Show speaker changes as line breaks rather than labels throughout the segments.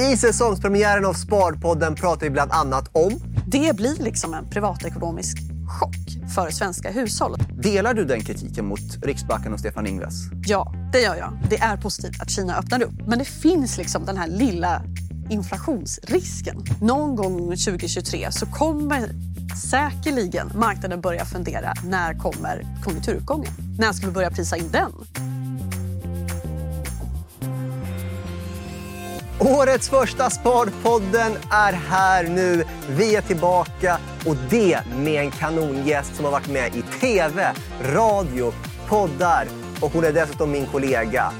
I säsongspremiären av Sparpodden pratar vi bland annat om...
Det blir liksom en privatekonomisk chock för svenska hushåll.
Delar du den kritiken mot Riksbanken och Stefan Ingves?
Ja, det gör jag. Det är positivt att Kina öppnar upp. Men det finns liksom den här lilla inflationsrisken. Någon gång 2023 så kommer säkerligen marknaden börja fundera när kommer konjunkturuppgången? När ska vi börja prisa in den?
Årets första Sparpodden är här nu. Vi är tillbaka och det med en kanongäst som har varit med i tv, radio, poddar och hon är dessutom min kollega.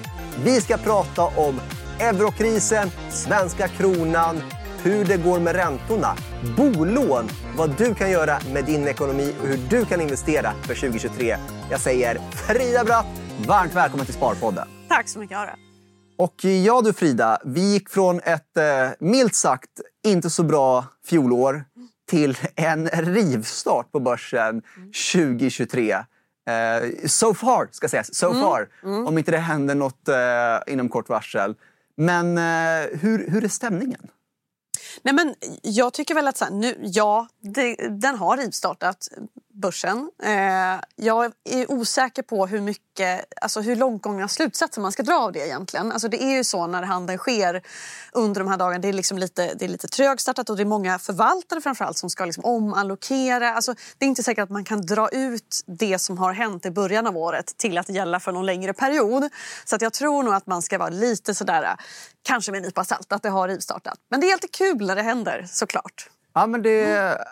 Vi ska prata om eurokrisen, svenska kronan, hur det går med räntorna, bolån, vad du kan göra med din ekonomi och hur du kan investera för 2023. Jag säger Frida Bratt, varmt välkommen till Sparpodden.
Tack så mycket, Ara.
Och ja du Frida, vi gick från ett eh, milt sagt inte så bra fjolår till en rivstart på börsen 2023. Eh, so far, ska sägas. So far. Om inte det händer något eh, inom kort varsel. Men eh, hur, hur är stämningen?
Nej, men jag tycker väl att så här, nu, ja, det, den har rivstartat börsen. Eh, jag är osäker på hur mycket, alltså hur långtgångna slutsatser man ska dra av det egentligen. Alltså det är ju så när handeln sker under de här dagarna. Det är, liksom lite, det är lite trögstartat och det är många förvaltare framförallt som ska liksom omallokera. Alltså det är inte säkert att man kan dra ut det som har hänt i början av året till att gälla för någon längre period. Så att jag tror nog att man ska vara lite sådär, eh, kanske med en nypa salt, att det har rivstartat. Men det är alltid kul när det händer såklart.
Ja, men det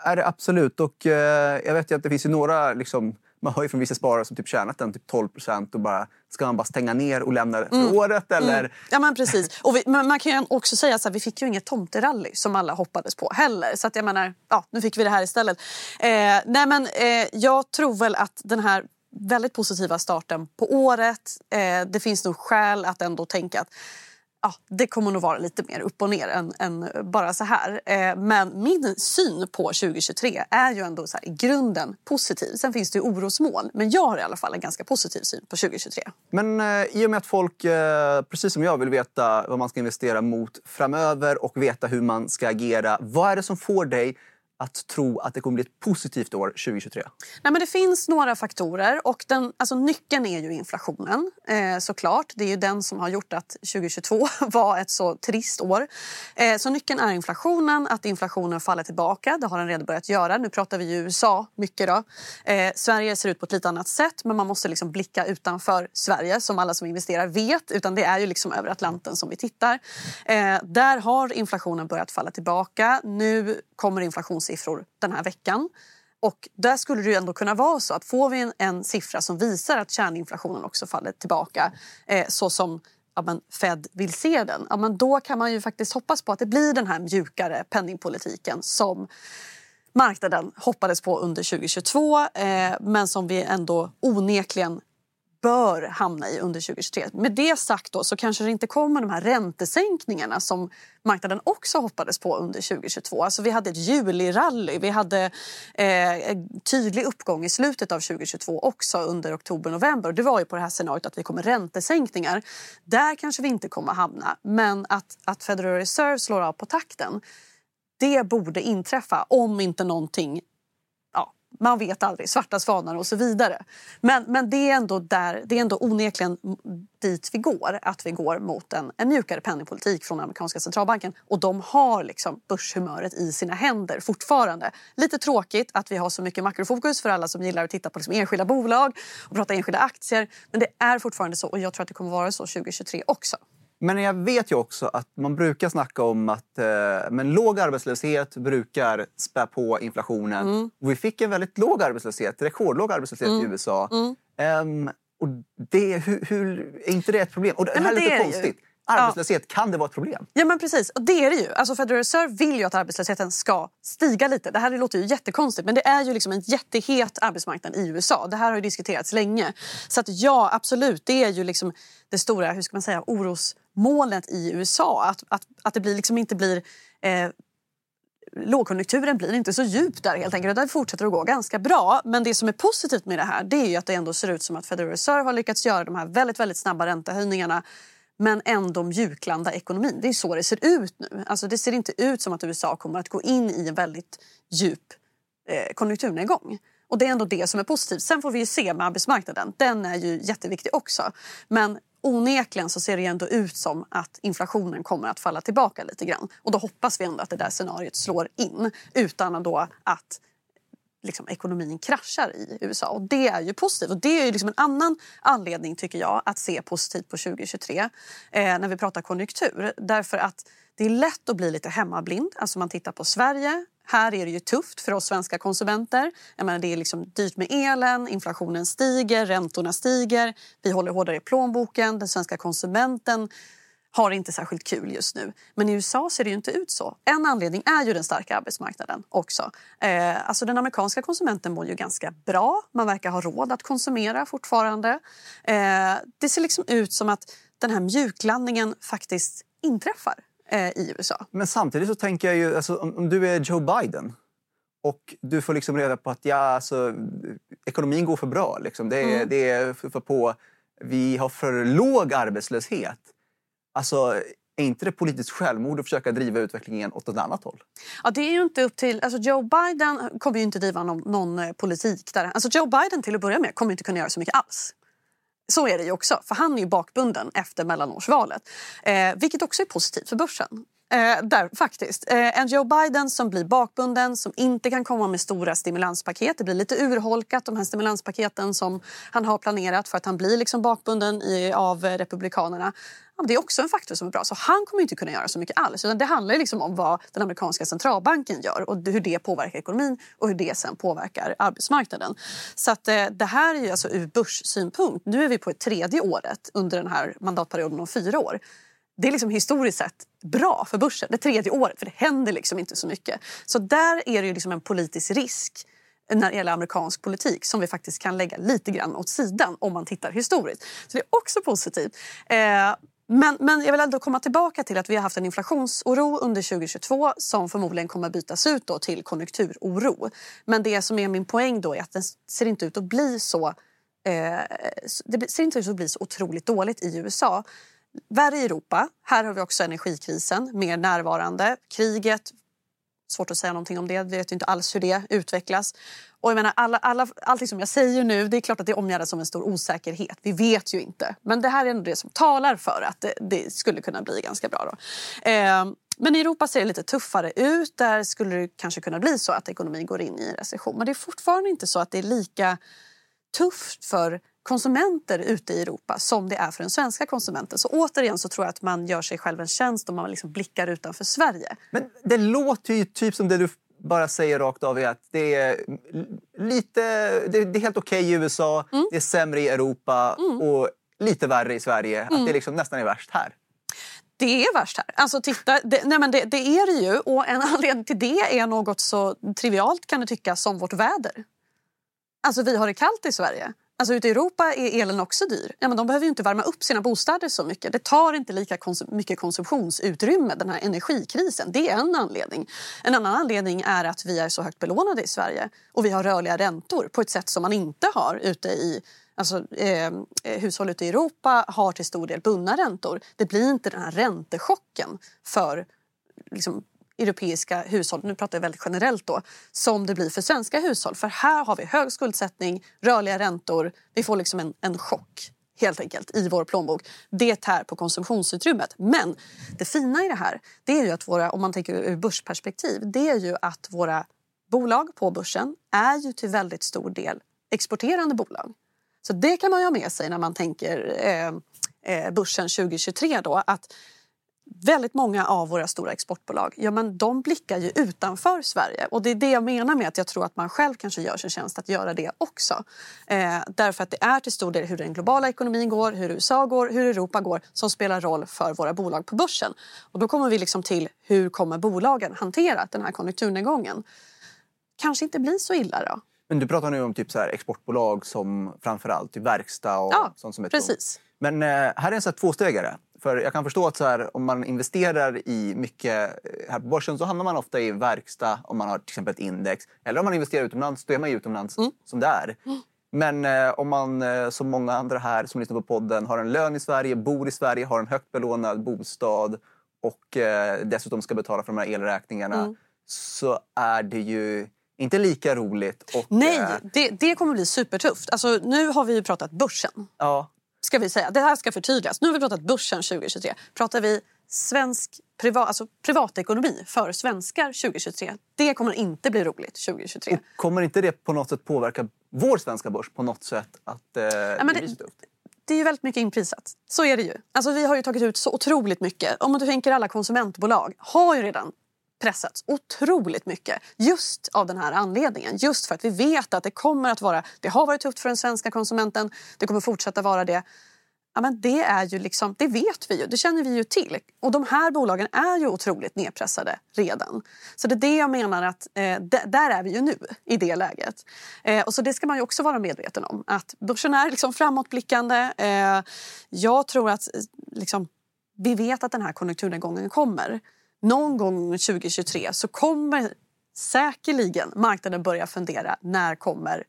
är det absolut. Och eh, jag vet ju att det finns ju några, liksom, man hör ju från vissa sparare som typ tjänat den typ 12 procent och bara, ska man bara stänga ner och lämna det för året eller?
Ja men precis. Och vi, men man kan ju också säga att vi fick ju inget tomterally som alla hoppades på heller. Så att jag menar, ja, nu fick vi det här istället. Eh, nej men eh, jag tror väl att den här väldigt positiva starten på året, eh, det finns nog skäl att ändå tänka att ja, det kommer nog vara lite mer upp och ner än, än bara så här. Eh, men min syn på 2023 är ju ändå så här, i grunden positiv. Sen finns det ju orosmoln, men jag har i alla fall en ganska positiv syn på 2023.
Men eh, i och med att folk, eh, precis som jag, vill veta vad man ska investera mot framöver och veta hur man ska agera. Vad är det som får dig att tro att det kommer bli ett positivt år 2023?
Nej, men det finns några faktorer och den, alltså, nyckeln är ju inflationen eh, såklart. Det är ju den som har gjort att 2022 var ett så trist år. Eh, så nyckeln är inflationen, att inflationen faller tillbaka. Det har den redan börjat göra. Nu pratar vi ju USA mycket då. Eh, Sverige ser ut på ett lite annat sätt men man måste liksom blicka utanför Sverige som alla som investerar vet. Utan det är ju liksom över Atlanten som vi tittar. Eh, där har inflationen börjat falla tillbaka. Nu kommer inflationssiffror den här veckan. Och där skulle det ju ändå kunna vara så att får vi en, en siffra som visar att kärninflationen också faller tillbaka eh, så som ja, men Fed vill se den, ja, men då kan man ju faktiskt hoppas på att det blir den här mjukare penningpolitiken som marknaden hoppades på under 2022 eh, men som vi ändå onekligen bör hamna i under 2023. Med det sagt då så kanske det inte kommer de här räntesänkningarna som marknaden också hoppades på under 2022. Alltså vi hade ett julirally, vi hade eh, en tydlig uppgång i slutet av 2022 också under oktober-november. Det var ju på det här scenariot att vi kommer räntesänkningar. Där kanske vi inte kommer hamna, men att, att Federal Reserve slår av på takten det borde inträffa om inte någonting man vet aldrig, svarta svanar och så vidare. Men, men det, är ändå där, det är ändå onekligen dit vi går, att vi går mot en, en mjukare penningpolitik från amerikanska centralbanken. Och de har liksom börshumöret i sina händer fortfarande. Lite tråkigt att vi har så mycket makrofokus för alla som gillar att titta på liksom enskilda bolag och prata enskilda aktier. Men det är fortfarande så och jag tror att det kommer vara så 2023 också.
Men jag vet ju också att man brukar snacka om att eh, men låg arbetslöshet brukar spä på inflationen.
Mm.
Vi fick en väldigt låg arbetslöshet, rekordlåg arbetslöshet
Mm.
i USA. Ehm, och det, hur, hur, är inte det ett problem? Och det
Nej,
här är lite
är det ju.
konstigt. Arbetslöshet, kan det vara ett problem?
Ja men precis, och det är det ju. Alltså Federal Reserve vill ju att arbetslösheten ska stiga lite. Det här låter ju jättekonstigt men det är ju liksom en jättehet arbetsmarknad i USA. Det här har ju diskuterats länge. Så att ja, absolut, det är ju liksom det stora, hur ska man säga, Målet i USA. Att, att, att det blir liksom inte blir eh, lågkonjunkturen blir inte så djup där helt enkelt. Det fortsätter att gå ganska bra. Men det som är positivt med det här det är ju att det ändå ser ut som att Federal Reserve har lyckats göra de här väldigt, väldigt snabba räntehöjningarna men ändå mjuklanda ekonomin. Det är så det ser ut nu. Alltså det ser inte ut som att USA kommer att gå in i en väldigt djup eh, konjunkturnedgång. Och det är ändå det som är positivt. Sen får vi ju se med arbetsmarknaden. Den är ju jätteviktig också. Men onekligen så ser det ändå ut som att inflationen kommer att falla tillbaka lite grann. Och då hoppas vi ändå att det där scenariot slår in utan då att liksom, ekonomin kraschar i USA. Och det är ju positivt. Och det är ju liksom en annan anledning tycker jag att se positivt på 2023 eh, när vi pratar konjunktur. Därför att det är lätt att bli lite hemmablind. Alltså man tittar på Sverige. Här är det ju tufft för oss svenska konsumenter. Jag menar, det är liksom dyrt med elen, inflationen stiger, räntorna stiger. Vi håller hårdare i plånboken. Den svenska konsumenten har inte särskilt kul just nu. Men i USA ser det ju inte ut så. En anledning är ju den starka arbetsmarknaden också. Eh, alltså den amerikanska konsumenten mår ju ganska bra. Man verkar ha råd att konsumera fortfarande. Eh, det ser liksom ut som att den här mjuklandningen faktiskt inträffar i USA.
Men samtidigt så tänker jag ju, alltså, om, du är Joe Biden och du får liksom reda på att ja, alltså, ekonomin går för bra. Liksom. Det, är, mm. det är för, på, vi har för låg arbetslöshet. Alltså, är inte det politiskt självmord att försöka driva utvecklingen åt ett annat håll?
Ja, det är ju inte upp till... Alltså Joe Biden kommer ju inte driva någon, någon eh, politik där. Alltså Joe Biden till att börja med kommer inte kunna göra så mycket alls. Så är det ju också, för han är ju bakbunden efter mellanårsvalet. Eh, vilket också är positivt för börsen. Eh, där, faktiskt. Eh, en Joe Biden som blir bakbunden, som inte kan komma med stora stimulanspaket. Det blir lite urholkat, de här stimulanspaketen som han har planerat för att han blir liksom bakbunden i, av eh, Republikanerna. Ja, det är också en faktor som är bra. Så han kommer inte kunna göra så mycket alls. Utan det handlar liksom om vad den amerikanska centralbanken gör och hur det påverkar ekonomin och hur det sen påverkar arbetsmarknaden. Så att, eh, det här är ju alltså ur börssynpunkt. Nu är vi på ett tredje året under den här mandatperioden om fyra år det är liksom historiskt sett bra för börsen. Det tredje året, för det händer liksom inte så mycket. Så där är det ju liksom en politisk risk när det gäller amerikansk politik som vi faktiskt kan lägga lite grann åt sidan om man tittar historiskt. Så det är också positivt. Eh, men, men jag vill ändå komma tillbaka till att vi har haft en inflationsoro under 2022 som förmodligen kommer bytas ut då till konjunkturoro. Men det som är min poäng då är att den ser inte ut att bli så eh, det ser inte ut att bli så otroligt dåligt i USA. Värre i Europa. Här har vi också energikrisen mer närvarande. Kriget, svårt att säga någonting om det. Vi vet inte alls hur det utvecklas. Och jag menar, alla, alla, allting som jag säger nu, det är klart att det omgärdas av en stor osäkerhet. Vi vet ju inte. Men det här är ändå det som talar för att det, det skulle kunna bli ganska bra. Då. Eh, men i Europa ser det lite tuffare ut. Där skulle det kanske kunna bli så att ekonomin går in i recession. Men det är fortfarande inte så att det är lika tufft för konsumenter ute i Europa som det är för den svenska konsumenten. Så återigen så tror jag att man gör sig själv en tjänst om man liksom blickar utanför Sverige.
Men det låter ju typ som det du bara säger rakt av är att det är lite... Det är helt okej okay i USA, mm. det är sämre i Europa mm. och lite värre i Sverige. Mm. Att det liksom nästan är värst här.
Det är värst här. Alltså titta, det, nej men det, det är det ju. Och en anledning till det är något så trivialt kan det tyckas som vårt väder. Alltså vi har det kallt i Sverige. Alltså ute i Europa är elen också dyr. Ja, men de behöver ju inte värma upp sina bostäder så mycket. Det tar inte lika konsum mycket konsumtionsutrymme, den här energikrisen. Det är en anledning. En annan anledning är att vi är så högt belånade i Sverige och vi har rörliga räntor på ett sätt som man inte har ute i Alltså, eh, hushåll ute i Europa har till stor del bundna räntor. Det blir inte den här räntechocken för liksom, europeiska hushåll, nu pratar jag väldigt generellt då, som det blir för svenska hushåll. För här har vi hög skuldsättning, rörliga räntor, vi får liksom en, en chock helt enkelt i vår plånbok. Det tär på konsumtionsutrymmet. Men det fina i det här, det är ju att våra, om man tänker ur börsperspektiv, det är ju att våra bolag på börsen är ju till väldigt stor del exporterande bolag. Så det kan man ju ha med sig när man tänker eh, eh, börsen 2023 då, att väldigt många av våra stora exportbolag ja, men de blickar ju utanför Sverige. Och Det är det jag menar med att jag tror att man själv kanske gör sin tjänst att göra det också. Eh, därför att det är till stor del hur den globala ekonomin går, hur USA går, hur Europa går som spelar roll för våra bolag på börsen. Och Då kommer vi liksom till hur kommer bolagen hantera den här konjunkturnedgången. Kanske inte blir så illa då.
Men du pratar nu om typ så här exportbolag som framförallt typ verkstad och
ja,
sånt som är
precis.
Men eh, här är en så här tvåstegare. För jag kan förstå att så här, om man investerar i mycket eh, här på börsen så hamnar man ofta i verkstad om man har till exempel ett index. Eller om man investerar utomlands, då är man ju utomlands mm. som det är. Mm. Men eh, om man eh, som många andra här som lyssnar på podden har en lön i Sverige, bor i Sverige, har en högt belånad bostad och eh, dessutom ska betala för de här elräkningarna
Mm.
så är det ju inte lika roligt. Och,
Nej,
eh,
det, det kommer bli supertufft. Alltså, nu har vi ju pratat börsen.
ja,
ska vi säga. Det här ska förtydligas. Nu har vi pratat börsen 2023. Pratar vi svensk privat, alltså privatekonomi för svenskar 2023. Det kommer inte bli roligt 2023.
och kommer inte det på något sätt påverka vår svenska börs på något sätt? Att eh,
men
det
det-? Det är ju väldigt mycket inprisat. Så är det ju. Alltså, vi har ju tagit ut så otroligt mycket. Om du tänker alla konsumentbolag har ju redan pressats otroligt mycket just av den här anledningen. Just för att vi vet att det kommer att vara, det har varit tufft för den svenska konsumenten, det kommer fortsätta vara det. Ja, men det är ju liksom, det vet vi ju, det känner vi ju till. Och de här bolagen är ju otroligt nedpressade redan. Så det är det jag menar att eh, där är vi ju nu i det läget. Eh, och så det ska man ju också vara medveten om. Att börsen är liksom framåtblickande. Eh, jag tror att eh, liksom, vi vet att den här konjunkturnedgången kommer. Någon gång 2023 så kommer säkerligen marknaden börja fundera när kommer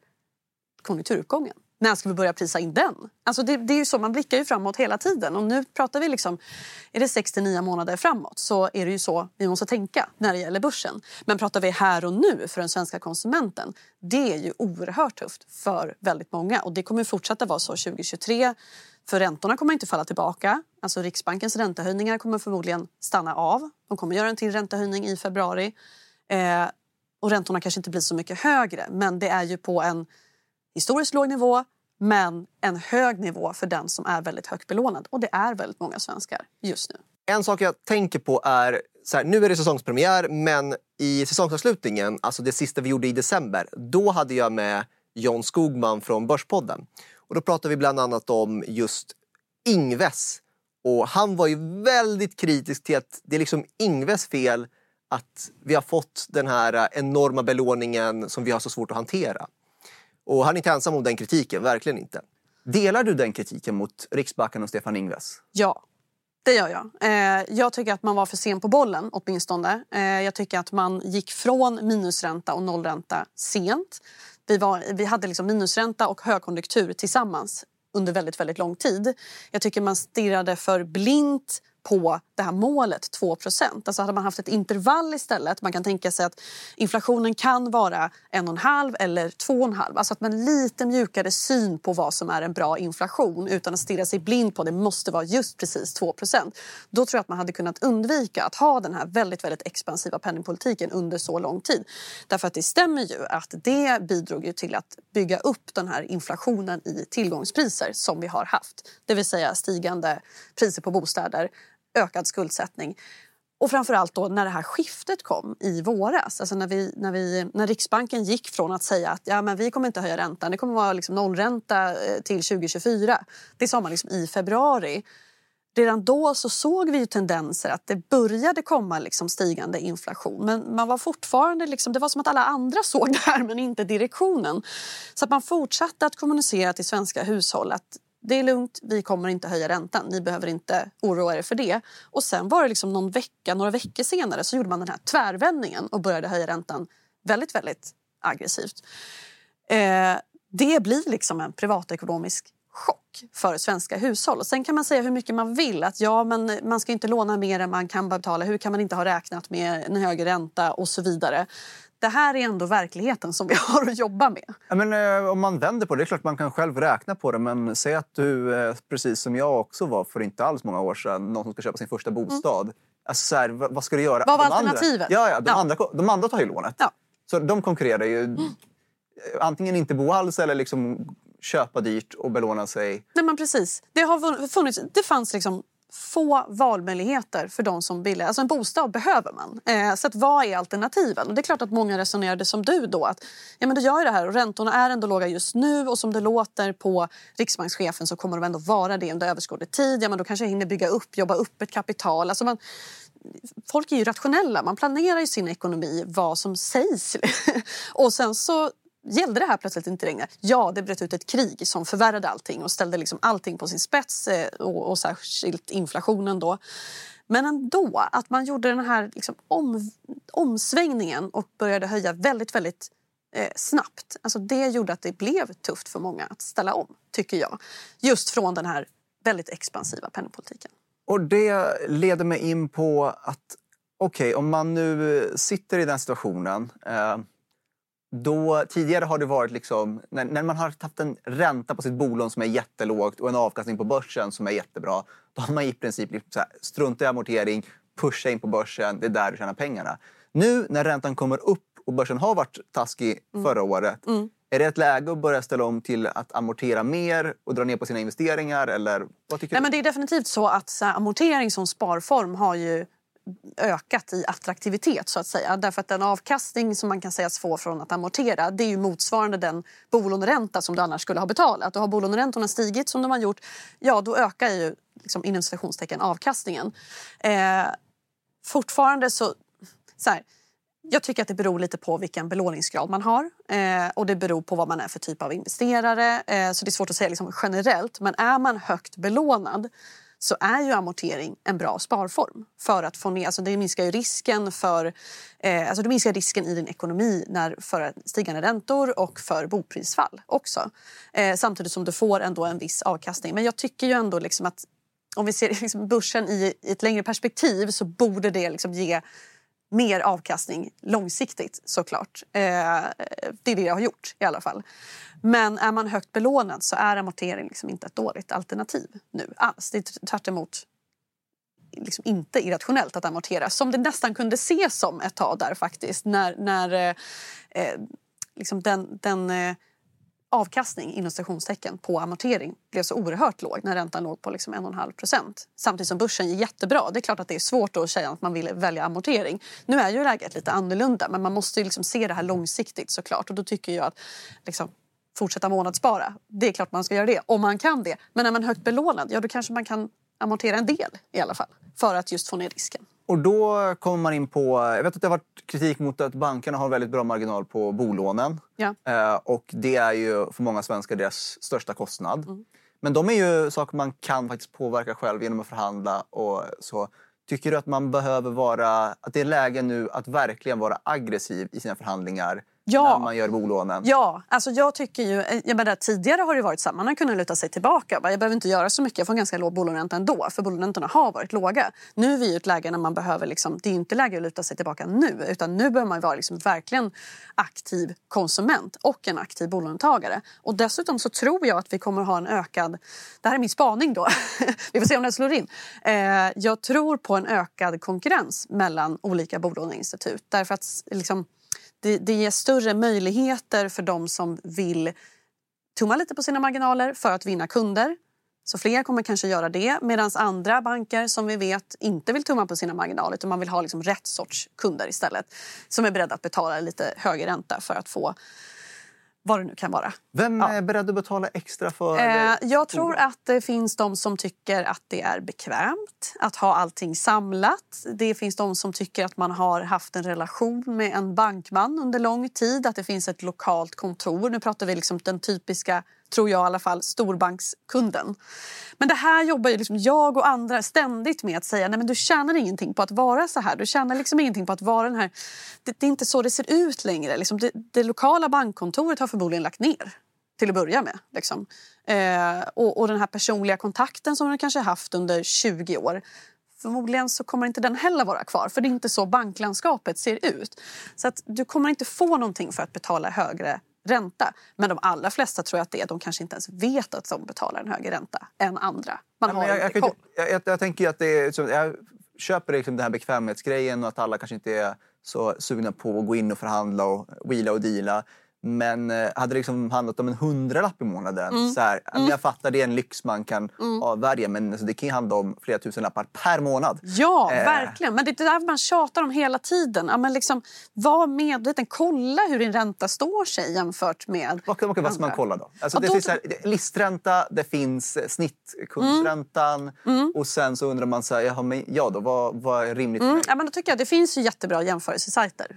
konjunkturuppgången? När ska vi börja prisa in den? Alltså det, det är ju så, man blickar ju framåt hela tiden. Och nu pratar vi liksom, är det 6-9 månader framåt så är det ju så vi måste tänka när det gäller börsen. Men pratar vi här och nu för den svenska konsumenten, det är ju oerhört tufft för väldigt många. Och det kommer fortsätta vara så 2023. För räntorna kommer inte falla tillbaka. Alltså Riksbankens räntehöjningar kommer förmodligen stanna av. De kommer göra en till räntehöjning i februari. Eh, och räntorna kanske inte blir så mycket högre, men det är ju på en historiskt låg nivå men en hög nivå för den som är väldigt högt belånad. Och det är väldigt många svenskar just nu.
En sak jag tänker på är, så här, nu är det säsongspremiär, men i säsongsavslutningen, alltså det sista vi gjorde i december, då hade jag med John Skogman från Börspodden. Och då pratar vi bland annat om just Ingves. Och han var ju väldigt kritisk till att det är liksom Ingves fel att vi har fått den här enorma belåningen som vi har så svårt att hantera. Och han är inte ensam om den kritiken, verkligen inte.
Delar du den kritiken mot Riksbanken och Stefan Ingves?
Ja, det gör jag. Eh, jag tycker att man var för sen på bollen åtminstone. Eh, jag tycker att man gick från minusränta och nollränta sent. Vi, var, vi hade liksom minusränta och högkonjunktur tillsammans under väldigt, väldigt lång tid. Jag tycker man stirrade för blint på det här målet 2% Alltså hade man haft ett intervall istället, man kan tänka sig att inflationen kan vara 1,5 eller 2,5. Alltså att man lite mjukare syn på vad som är en bra inflation utan att stirra sig blind på att det måste vara just precis 2% Då tror jag att man hade kunnat undvika att ha den här väldigt, väldigt expansiva penningpolitiken under så lång tid. Därför att det stämmer ju att det bidrog ju till att bygga upp den här inflationen i tillgångspriser som vi har haft. Det vill säga stigande priser på bostäder, ökad skuldsättning. Och framförallt då när det här skiftet kom i våras, alltså när, vi, när, vi, när Riksbanken gick från att säga att ja, men vi kommer inte höja räntan, det kommer vara liksom nollränta eh, till 2024. Det sa man liksom i februari. Redan då så såg vi ju tendenser att det började komma liksom stigande inflation. Men man var fortfarande liksom, det var som att alla andra såg det här men inte direktionen. Så att man fortsatte att kommunicera till svenska hushåll att det är lugnt, vi kommer inte höja räntan. Ni behöver inte oroa er för det. Och sen var det liksom någon vecka, några veckor senare så gjorde man den här tvärvändningen och började höja räntan väldigt, väldigt aggressivt. Eh, det blir liksom en privatekonomisk chock för svenska hushåll. Och sen kan man säga hur mycket man vill att ja, men man ska inte låna mer än man kan betala. Hur kan man inte ha räknat med en högre ränta och så vidare. Det här är ändå verkligheten som vi har att jobba med.
Ja, men, eh, om man vänder på det, det är klart man kan själv räkna på det men säg att du, eh, precis som jag också var för inte alls många år sedan, någon som ska köpa sin första bostad. Alltså, så här, vad, vad ska du göra?
Vad var
De andra-
alternativet?
Ja, ja, de,
Ja.
Andra, de andra tar ju lånet.
Ja.
Så de konkurrerar ju. eh, Antingen inte bo alls eller liksom köpa dyrt och belåna sig.
Nej, men precis. Det, har funnits, det fanns liksom få valmöjligheter för de som ville. Alltså en bostad behöver man. Eh, så att vad är alternativen? Och det är klart att många resonerade som du då. Att ja, men du gör ju det här och räntorna är ändå låga just nu och som det låter på riksbankschefen så kommer de ändå vara det under överskådlig tid. Ja, men då kanske jag hinner bygga upp, jobba upp ett kapital. Alltså man, folk är ju rationella. Man planerar ju sin ekonomi, vad som sägs. och sen så gällde det här plötsligt inte längre. Ja, det bröt ut ett krig som förvärrade allting och ställde liksom allting på sin spets eh, och, och särskilt inflationen då. Men ändå, att man gjorde den här liksom om, omsvängningen och började höja väldigt, väldigt eh, snabbt. Alltså det gjorde att det blev tufft för många att ställa om, tycker jag. Just från den här väldigt expansiva penningpolitiken.
Och det leder mig in på att okej, okay, om man nu sitter i den situationen eh, då, tidigare har det varit liksom, när, när, man har haft en ränta på sitt bolån som är jättelågt och en avkastning på börsen som är jättebra. Då har man i princip liksom så här, strunta i amortering, pusha in på börsen, det är där du tjänar pengarna. Nu när räntan kommer upp och börsen har varit taskig mm. förra året. Mm. Är det ett läge att börja ställa om till att amortera mer och dra ner på sina investeringar? Eller vad tycker
Nej,
du?
Men det är definitivt så att så här, amortering som sparform har ju ökat i attraktivitet så att säga. Därför att den avkastning som man kan sägas få från att amortera det är ju motsvarande den bolåneränta som du annars skulle ha betalat. Och har bolåneräntorna stigit som de har gjort, ja då ökar ju liksom, inom citationstecken avkastningen. Eh, fortfarande så, så här, jag tycker att det beror lite på vilken belåningsgrad man har eh, och det beror på vad man är för typ av investerare. Eh, så det är svårt att säga liksom generellt. Men är man högt belånad så är ju amortering en bra sparform. För att få ner, alltså det minskar ju risken för eh, alltså det minskar risken i din ekonomi när, för stigande räntor och för boprisfall också. Eh, samtidigt som du får ändå en viss avkastning. Men jag tycker ju ändå liksom att om vi ser liksom börsen i, i ett längre perspektiv så borde det liksom ge mer avkastning långsiktigt såklart. Eh, det är det jag har gjort i alla fall. Men är man högt belånad så är amortering liksom inte ett dåligt alternativ nu alls. Det är tvärt emot liksom inte irrationellt att amortera som det nästan kunde ses som ett tag där faktiskt när, när eh, eh liksom den, den eh, avkastning inom stationstecken på amortering blev så oerhört låg när räntan låg på liksom 1,5 procent. Samtidigt som börsen gick jättebra. Det är klart att det är svårt att säga att man vill välja amortering. Nu är ju läget lite annorlunda men man måste ju liksom se det här långsiktigt såklart och då tycker jag att liksom, fortsätta månadsspara. Det är klart man ska göra det om man kan det. Men är man högt belånad, ja då kanske man kan amortera en del i alla fall för att just få ner risken.
Och då kommer man in på, jag vet att det har varit kritik mot att bankerna har väldigt bra marginal på bolånen.
Ja.
Eh, och det är ju för många svenskar deras största kostnad. Mm. Men de är ju saker man kan faktiskt påverka själv genom att förhandla och så. Tycker du att man behöver vara, att det är läge nu att verkligen vara aggressiv i sina förhandlingar ja. när man gör bolånen.
Ja, alltså jag tycker ju, eh, jag menar, tidigare har det varit så att man har kunnat luta sig tillbaka. Jag behöver inte göra så mycket, jag får ganska låg bolåneränta ändå för bolåneräntorna har varit låga. Nu är vi i ett läge när man behöver, liksom, det är inte läge att luta sig tillbaka nu utan nu behöver man vara liksom verkligen aktiv konsument och en aktiv bolånetagare. Och dessutom så tror jag att vi kommer ha en ökad, det här är min spaning då, vi får se om den slår in. Eh, jag tror på en ökad konkurrens mellan olika bolåneinstitut därför att liksom, det, det ger större möjligheter för de som vill tumma lite på sina marginaler för att vinna kunder. Så fler kommer kanske göra det medan andra banker som vi vet inte vill tumma på sina marginaler utan man vill ha liksom rätt sorts kunder istället som är beredda att betala lite högre ränta för att få vad det nu kan vara.
Vem är beredd att betala extra för
eh, Jag tror att det finns de som tycker att det är bekvämt att ha allting samlat. Det finns de som tycker att man har haft en relation med en bankman under lång tid, att det finns ett lokalt kontor. Nu pratar vi liksom den typiska tror jag i alla fall, storbankskunden. Men det här jobbar ju liksom jag och andra ständigt med att säga nej men du tjänar ingenting på att vara så här. Du tjänar liksom ingenting på att vara den här... Det, det är inte så det ser ut längre. Liksom det, det, lokala bankkontoret har förmodligen lagt ner till att börja med. Liksom. Eh, och, och, den här personliga kontakten som du kanske haft under 20 år förmodligen så kommer inte den heller vara kvar för det är inte så banklandskapet ser ut. Så att du kommer inte få någonting för att betala högre ränta. Men de allra flesta tror jag att det är de kanske inte ens vet att de betalar en högre ränta än andra. Man har
jag,
koll.
Jag, jag, jag, tänker att det är, jag köper liksom den här bekvämlighetsgrejen och att alla kanske inte är så sugna på att gå in och förhandla och wheela och deala. Men eh, hade det liksom handlat om en hundralapp i månaden, mm. så här, mm. jag fattar det är en lyx man kan mm. avvärja men alltså, det kan ju handla om flera tusen lappar per månad.
Ja, eh. verkligen. Men det är det där man tjatar om hela tiden. Ja, men liksom, var medveten, kolla hur din ränta står sig jämfört med
Vad, vad, vad ska man kolla då? Alltså, ja, det då... finns här, listränta, det finns eh, snittkundsräntan mm. mm. och sen så undrar man så här, ja, men, ja då, vad, vad är rimligt
mm. Ja, men då tycker jag det finns ju jättebra jämförelsesajter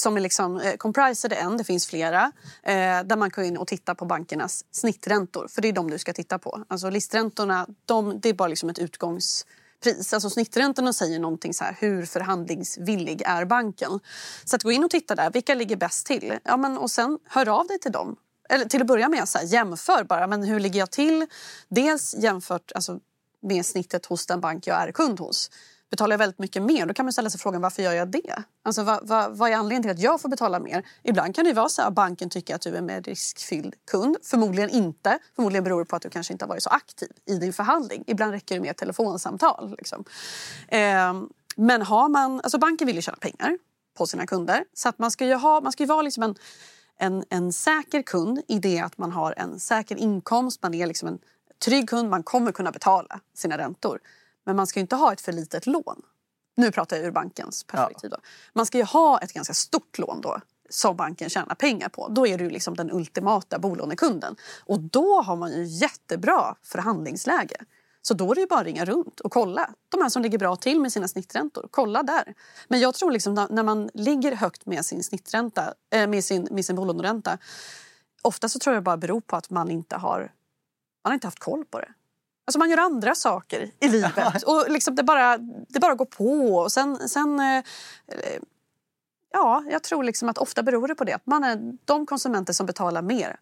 som är liksom, eh, Compriser en, det finns flera. Eh, där man kan gå in och titta på bankernas snitträntor. För det är de du ska titta på. Alltså listräntorna, de, det är bara liksom ett utgångs pris. Alltså snitträntorna säger någonting så här, hur förhandlingsvillig är banken? Så att gå in och titta där, vilka ligger bäst till? Ja, men, och sen hör av dig till dem. Eller till att börja med, så här, jämför bara. Men hur ligger jag till? Dels jämfört alltså, med snittet hos den bank jag är kund hos. Betalar jag väldigt mycket mer, då kan man ställa sig frågan varför gör jag det? Alltså, vad, vad, vad är anledningen till att jag får betala mer? Ibland kan det vara så att banken tycker att du är en mer riskfylld kund. Förmodligen inte. Förmodligen beror det på att du kanske inte har varit så aktiv i din förhandling. Ibland räcker det med ett telefonsamtal. Liksom. Eh, men har man, alltså banken vill ju tjäna pengar på sina kunder. Så att man ska ju, ha, man ska ju vara liksom en, en, en säker kund i det att man har en säker inkomst. Man är liksom en trygg kund, man kommer kunna betala sina räntor. Men man ska inte ha ett för litet lån. Nu pratar jag ur bankens perspektiv. Ja. Man ska ju ha ett ganska stort lån då som banken tjänar pengar på. Då är du liksom den ultimata bolånekunden. Och då har man ju jättebra förhandlingsläge. Så då är det bara att ringa runt och kolla. De här som ligger bra till med sina snitträntor, kolla där. Men jag tror liksom när man ligger högt med sin snittränta, äh, med sin, med sin bolåneränta. Ofta så tror jag bara beror på att man inte har, man har inte haft koll på det. Alltså man gör andra saker i livet och liksom det, bara, det bara går på. Och sen, sen eh, Ja, jag tror liksom att ofta beror det på det. Att man är, de konsumenter som betalar mer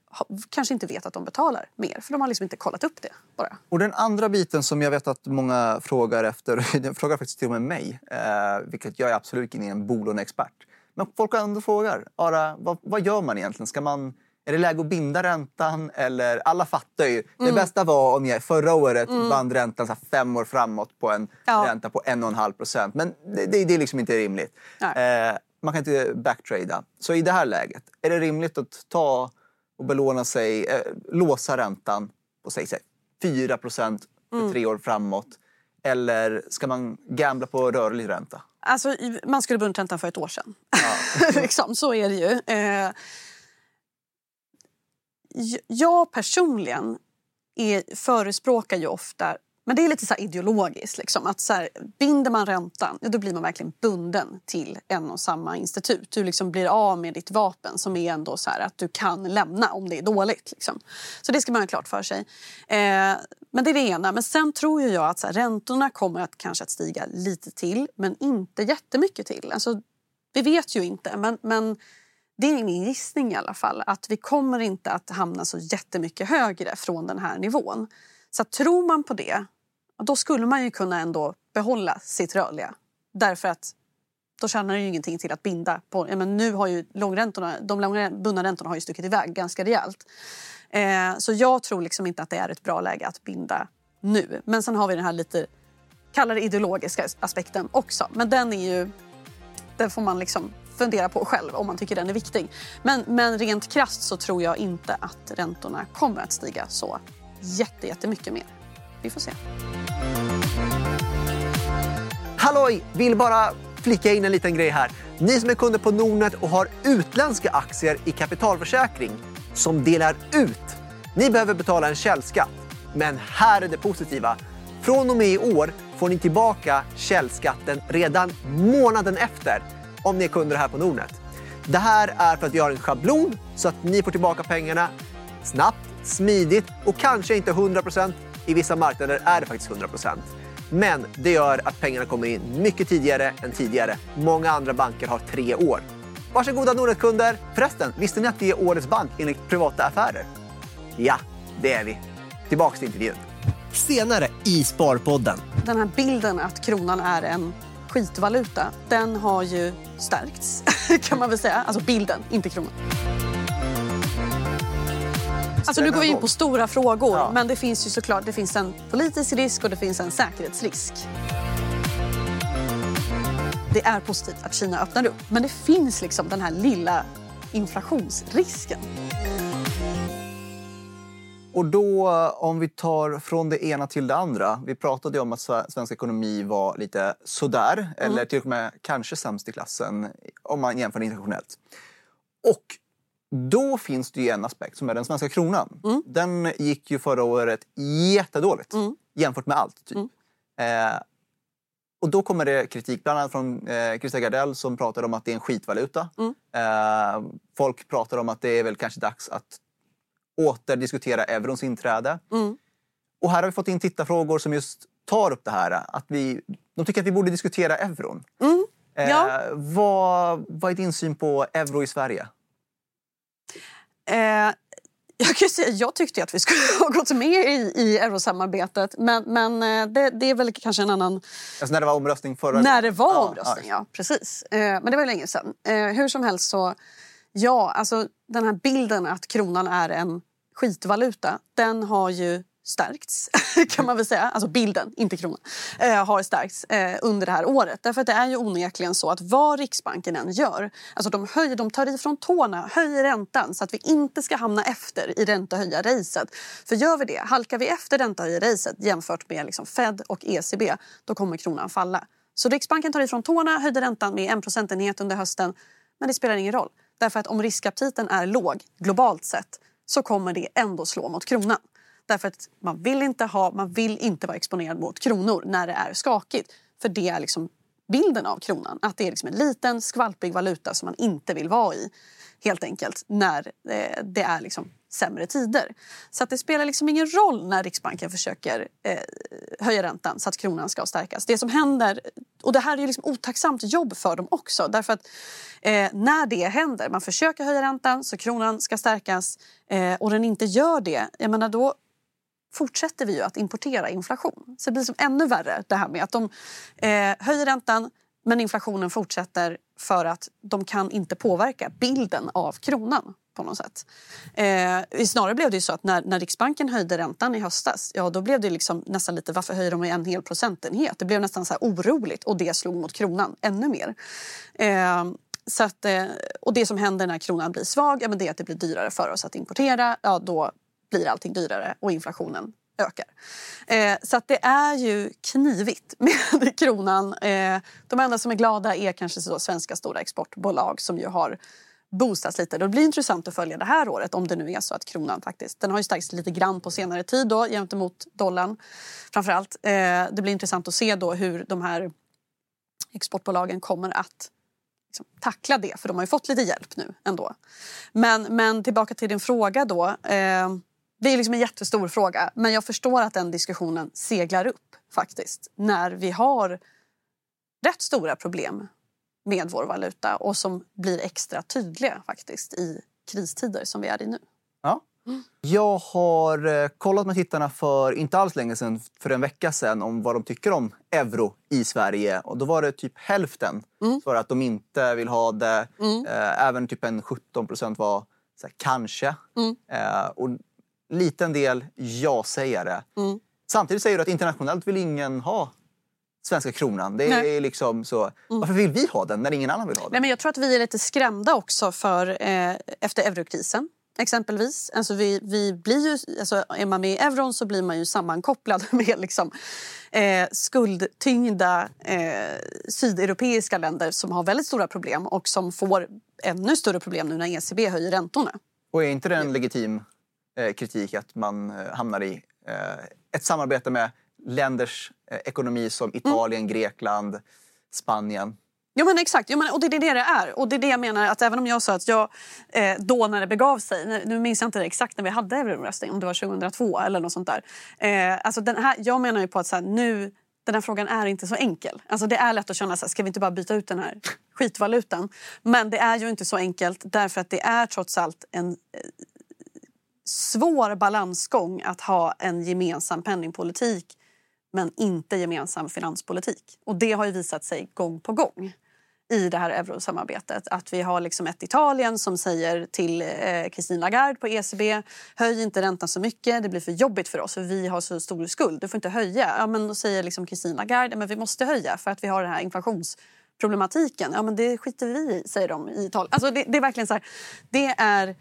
kanske inte vet att de betalar mer. För de har liksom inte kollat upp det. bara.
Och den andra biten som jag vet att många frågar efter, den frågar faktiskt till och med mig, eh, vilket jag är absolut inte en bolåneexpert. Men folk ändå frågar, Ara, vad, vad gör man egentligen? Ska man är det läge att binda räntan? Eller, alla fattar ju. Mm. Det bästa var om jag förra året mm. band räntan så fem år framåt på en ja. ränta på 1,5 procent. Men det, det, det, är liksom inte rimligt. Eh, man kan inte backtrada. Så i det här läget, är det rimligt att ta och belåna sig, eh, låsa räntan på säg, säg 4 procent för mm. tre år framåt? Eller ska man gambla på rörlig ränta?
Alltså, man skulle bundit räntan för ett år sedan. Ja. liksom, så är det ju. Eh, jag personligen är, förespråkar ju ofta men det är lite så ideologiskt. Liksom, att så här, binder man räntan, ja, då blir man verkligen bunden till en och samma institut. Du liksom blir av med ditt vapen som är ändå så här, att du kan lämna om det är dåligt. Liksom. Så det ska man ha klart för sig. Eh, men det är det ena. Men sen tror jag att så här, räntorna kommer att kanske att stiga lite till, men inte jättemycket till. Alltså, vi vet ju inte, men, men det är min gissning i alla fall att vi kommer inte att hamna så jättemycket högre från den här nivån. Så tror man på det, då skulle man ju kunna ändå behålla sitt rörliga. Därför att då tjänar det ju ingenting till att binda. På, men nu har ju långräntorna, de långbundna räntorna har ju stuckit iväg ganska rejält. Eh, så jag tror liksom inte att det är ett bra läge att binda nu. Men sen har vi den här lite, kallare ideologiska aspekten också. Men den är ju, den får man liksom fundera på själv om man tycker den är viktig. Men, men rent krasst så tror jag inte att räntorna kommer att stiga så jättemycket mer. Vi får se.
Halloj! Vill bara flika in en liten grej här. Ni som är kunder på Nordnet och har utländska aktier i kapitalförsäkring som delar ut. Ni behöver betala en källskatt. Men här är det positiva. Från och med i år får ni tillbaka källskatten redan månaden efter om ni är kunder här på Nordnet. Det här är för att vi har en schablon så att ni får tillbaka pengarna snabbt, smidigt och kanske inte 100%. I vissa marknader är det faktiskt 100%. Men det gör att pengarna kommer in mycket tidigare än tidigare. Många andra banker har tre år. Varsågoda Nordnet-kunder! Förresten, visste ni att vi är årets bank enligt Privata Affärer? Ja, det är vi. Tillbaks till intervjun. Senare i Sparpodden.
Den här bilden att kronan är en skitvaluta, den har ju stärkts kan man väl säga. Alltså bilden, inte kronan. Alltså nu går vi in på stora frågor, ja. men det finns ju såklart det finns en politisk risk och det finns en säkerhetsrisk. Det är positivt att Kina öppnar upp, men det finns liksom den här lilla inflationsrisken.
Och då, om vi tar från det ena till det andra. Vi pratade om att svensk ekonomi var lite sådär, mm. eller till och med kanske sämst i klassen om man jämför internationellt. Och då finns det ju en aspekt som är den svenska kronan. Mm. Den gick ju förra året jättedåligt mm. jämfört med allt. Typ. Mm. Eh, och då kommer det kritik, bland annat från eh, Christer Gardell som pratade om att det är en skitvaluta. Mm. Eh, folk pratar om att det är väl kanske dags att åter diskutera eurons inträde. Mm. Och här har vi fått in tittarfrågor som just tar upp det här. Att vi, de tycker att vi borde diskutera euron.
Mm. Ja.
Eh, vad, vad är din syn på euro i Sverige?
Eh, jag, kan säga, jag tyckte att vi skulle ha gått med i, i eurosamarbetet men, men eh, det, det, är väl kanske en annan...
Alltså när det var omröstning förra
När det var ja, omröstning, ja. ja precis. Eh, men det var länge sedan. Eh, hur som helst så, ja, alltså den här bilden att kronan är en skitvaluta, den har ju stärkts, kan man väl säga. Alltså bilden, inte kronan, eh, har stärkts eh, under det här året. Därför att det är ju onekligen så att vad Riksbanken än gör, alltså de, höjer, de tar ifrån tårna, höjer räntan så att vi inte ska hamna efter i räntehöjarracet. För gör vi det, halkar vi efter räntehöjarracet jämfört med liksom Fed och ECB, då kommer kronan falla. Så Riksbanken tar ifrån tårna, höjde räntan med en procentenhet under hösten, men det spelar ingen roll. Därför att om riskaptiten är låg globalt sett så kommer det ändå slå mot kronan. Därför att man vill inte, ha, man vill inte vara exponerad mot kronor när det är skakigt. För det är liksom bilden av kronan. Att det är liksom en liten skvalpig valuta som man inte vill vara i. Helt enkelt när eh, det är liksom sämre tider. Så att det spelar liksom ingen roll när Riksbanken försöker eh, höja räntan så att kronan ska stärkas. Det som händer, och det här är ju liksom otacksamt jobb för dem också därför att eh, när det händer, man försöker höja räntan så kronan ska stärkas eh, och den inte gör det, jag menar då fortsätter vi ju att importera inflation. Så det blir som ännu värre det här med att de eh, höjer räntan men inflationen fortsätter för att de kan inte påverka bilden av kronan på något sätt. Eh, snarare blev det ju så att när, när Riksbanken höjde räntan i höstas, ja då blev det liksom nästan lite varför höjer de med en hel procentenhet? Det blev nästan så här oroligt och det slog mot kronan ännu mer. Eh, så att, eh, och det som händer när kronan blir svag, ja, men det är att det blir dyrare för oss att importera. Ja, då blir allting dyrare och inflationen ökar. Eh, så att det är ju knivigt med kronan. Eh, de enda som är glada är kanske så svenska stora exportbolag som ju har boostas lite. Det blir intressant att följa det här året om det nu är så att kronan faktiskt, den har ju stärkts lite grann på senare tid då gentemot dollarn framförallt. Eh, det blir intressant att se då hur de här exportbolagen kommer att liksom, tackla det för de har ju fått lite hjälp nu ändå. Men, men tillbaka till din fråga då. Eh, det är liksom en jättestor fråga men jag förstår att den diskussionen seglar upp faktiskt när vi har rätt stora problem med vår valuta och som blir extra tydliga faktiskt i kristider som vi är i nu.
Ja. Jag har eh, kollat med tittarna för inte alls länge sedan, för en vecka sedan, om vad de tycker om euro i Sverige. Och då var det typ hälften mm. för att de inte vill ha det. Mm. Eh, även typ en 17 procent var så här, kanske. Mm. Eh, och liten del ja-sägare. Mm. Samtidigt säger du att internationellt vill ingen ha svenska kronan. Det är liksom så. Mm. Varför vill vi ha den när ingen annan vill ha den?
Nej, men jag tror att vi är lite skrämda också för, eh, efter eurokrisen exempelvis. Alltså vi, vi blir ju, alltså är man med i euron så blir man ju sammankopplad med liksom, eh, skuldtyngda eh, sydeuropeiska länder som har väldigt stora problem och som får ännu större problem nu när ECB höjer räntorna.
Och är inte det en legitim eh, kritik att man eh, hamnar i eh, ett samarbete med länders eh, ekonomi som Italien, mm. Grekland, Spanien?
Jo men exakt, jo, men, och det är det det är. Och det är det jag menar att även om jag sa att jag eh, då när det begav sig, nu minns jag inte exakt när vi hade euroomröstning, om det var 2002 eller något sånt där. Eh, alltså den här, jag menar ju på att så här, nu, den här frågan är inte så enkel. Alltså det är lätt att känna så här, ska vi inte bara byta ut den här skitvalutan? Men det är ju inte så enkelt därför att det är trots allt en eh, svår balansgång att ha en gemensam penningpolitik men inte gemensam finanspolitik. Och det har ju visat sig gång på gång i det här eurosamarbetet. Att vi har liksom ett Italien som säger till eh, Christine Lagarde på ECB höj inte räntan så mycket, det blir för jobbigt för oss för vi har så stor skuld. Du får inte höja. Ja, men då säger liksom Christine Lagarde men vi måste höja för att vi har den här inflationsproblematiken. Ja, men det skiter vi i, säger de i Italien. Alltså det, det är verkligen så här, det är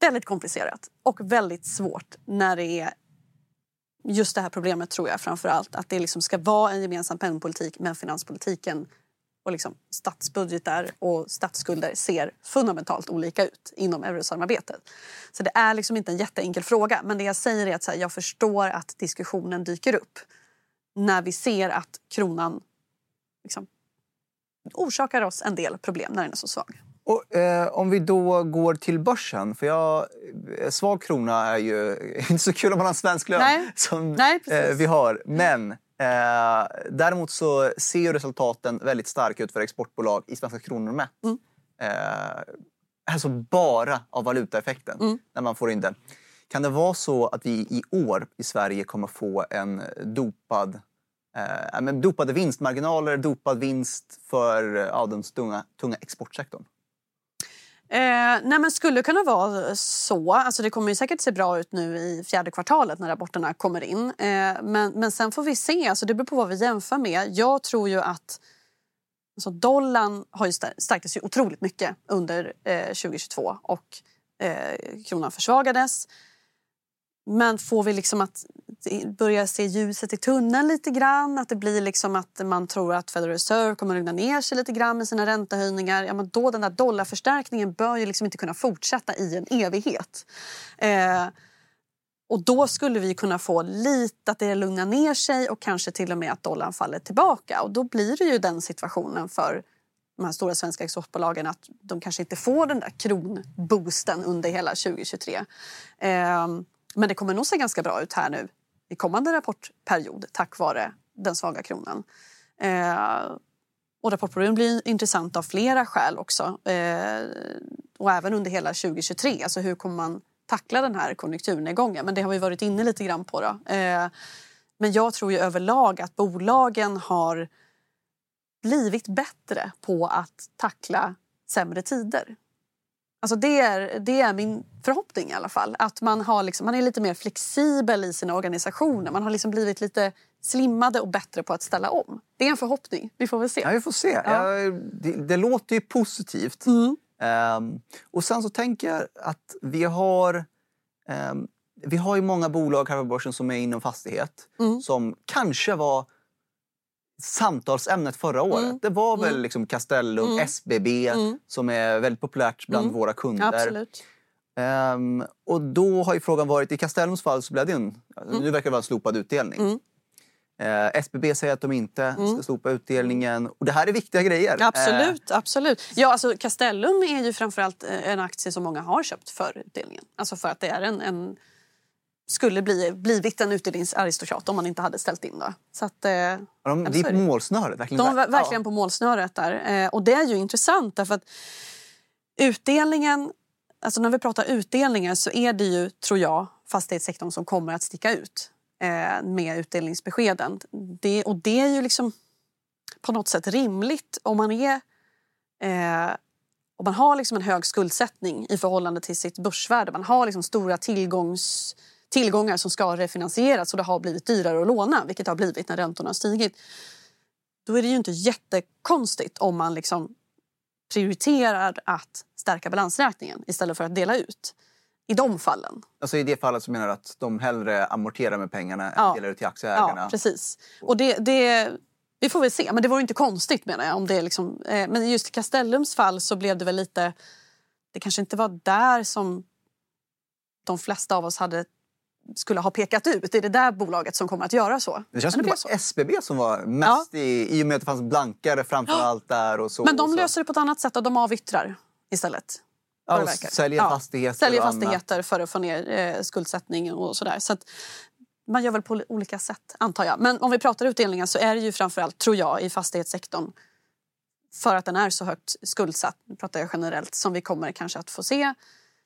väldigt komplicerat och väldigt svårt när det är just det här problemet tror jag framför allt. Att det liksom ska vara en gemensam penningpolitik men finanspolitiken och liksom statsbudgetar och statsskulder ser fundamentalt olika ut inom eurosamarbetet. Så det är liksom inte en jätteenkel fråga. Men det jag säger är att här, jag förstår att diskussionen dyker upp när vi ser att kronan liksom orsakar oss en del problem när den är så svag.
Och eh, om vi då går till börsen. För jag, eh, svag krona är ju inte så kul om man har en svensk lön
Nej.
som
Nej,
eh, vi har. Men eh, däremot så ser ju resultaten väldigt starka ut för exportbolag i svenska kronor mätt.
Mm.
Eh, alltså bara av valutaeffekten
Mm.
när man får in den. Kan det vara så att vi i år i Sverige kommer få en dopad eh, men dopade vinstmarginaler, dopad vinst för ja, den tunga, tunga exportsektorn?
Eh, nej men skulle kunna vara så. Alltså det kommer ju säkert se bra ut nu i fjärde kvartalet när rapporterna kommer in. Eh, men, men sen får vi se. Alltså det beror på vad vi jämför med. Jag tror ju att alltså dollarn har ju stärktes ju otroligt mycket under eh, 2022 och eh, kronan försvagades. Men får vi liksom att börja se ljuset i tunneln lite grann, att det blir liksom att man tror att Federal Reserve kommer att lugna ner sig lite grann med sina räntehöjningar, ja men då den där dollarförstärkningen bör ju liksom inte kunna fortsätta i en evighet. Eh, och då skulle vi kunna få lite att det lugnar ner sig och kanske till och med att dollarn faller tillbaka. Och då blir det ju den situationen för de här stora svenska exportbolagen att de kanske inte får den där kronboosten under hela 2023. Eh, men det kommer nog se ganska bra ut här nu i kommande rapportperiod tack vare den svaga kronan. Eh, och rapportperioden blir intressant av flera skäl också. Eh, och även under hela 2023. Alltså hur kommer man tackla den här konjunkturnedgången? Men det har vi varit inne lite grann på. Då. Eh, men jag tror ju överlag att bolagen har blivit bättre på att tackla sämre tider. Alltså det, är, det är min förhoppning i alla fall. Att man, har liksom, man är lite mer flexibel i sina organisationer. Man har liksom blivit lite slimmade och bättre på att ställa om. Det är en förhoppning. Vi får väl se.
Ja, vi får se.
Ja.
Ja, det, det låter ju positivt.
Mm.
Ehm, och sen så tänker jag att vi har ehm, vi har ju många bolag här på börsen som är inom fastighet
Mm.
som kanske var samtalsämnet förra året.
Mm.
Det var väl
Mm.
liksom Castellum,
Mm.
SBB
Mm.
som är väldigt populärt bland
Mm.
våra kunder. Ehm, och då har ju frågan varit, i Castellums fall så blev det en, nu verkar det vara en slopad utdelning.
Mm.
Eh, SBB säger att de inte ska slopa utdelningen. Och det här är viktiga grejer.
Absolut, absolut. Ja, alltså Castellum är ju framförallt eh, en aktie som många har köpt för utdelningen. Alltså för att det är en, en skulle bli, blivit en utdelningsaristokrat om man inte hade ställt in. Då. Så att, eh,
de, det
så
är på
det.
målsnöret. Verkligen.
de var verkligen på målsnöret där. Eh, och det är ju intressant därför att utdelningen, alltså när vi pratar utdelningar så är det ju, tror jag, fastighetssektorn som kommer att sticka ut eh, med utdelningsbeskeden. Det, och det är ju liksom på något sätt rimligt om man är eh, om man har liksom en hög skuldsättning i förhållande till sitt börsvärde. Man har liksom stora tillgångs, tillgångar som ska refinansieras och det har blivit dyrare att låna, vilket det har blivit när räntorna har stigit. Då är det ju inte jättekonstigt om man liksom prioriterar att stärka balansräkningen istället för att dela ut. I de fallen.
Alltså I det fallet så menar du att de hellre amorterar med pengarna
Ja.
än delar ut till aktieägarna?
Ja, precis. Och det, det, vi får väl se, men det vore inte konstigt menar jag. Om det liksom, eh, men just i Castellums fall så blev det väl lite... Det kanske inte var där som de flesta av oss hade skulle ha pekat ut. Det är det där bolaget som kommer att göra så.
Det känns som det
blev
var SBB som var mest i, i och med att det fanns blankare framför allt där. Och så,
Men de
så.
löser det på ett annat sätt och de avyttrar istället.
ja,
det
och säljer
Ja,
fastigheter
Säljer fastigheter för att få ner eh, skuldsättning och sådär. Så att man gör väl på olika sätt, antar jag. Men om vi pratar utdelningar så är det ju framförallt, tror jag, i fastighetssektorn för att den är så högt skuldsatt, nu pratar jag generellt, som vi kommer kanske att få se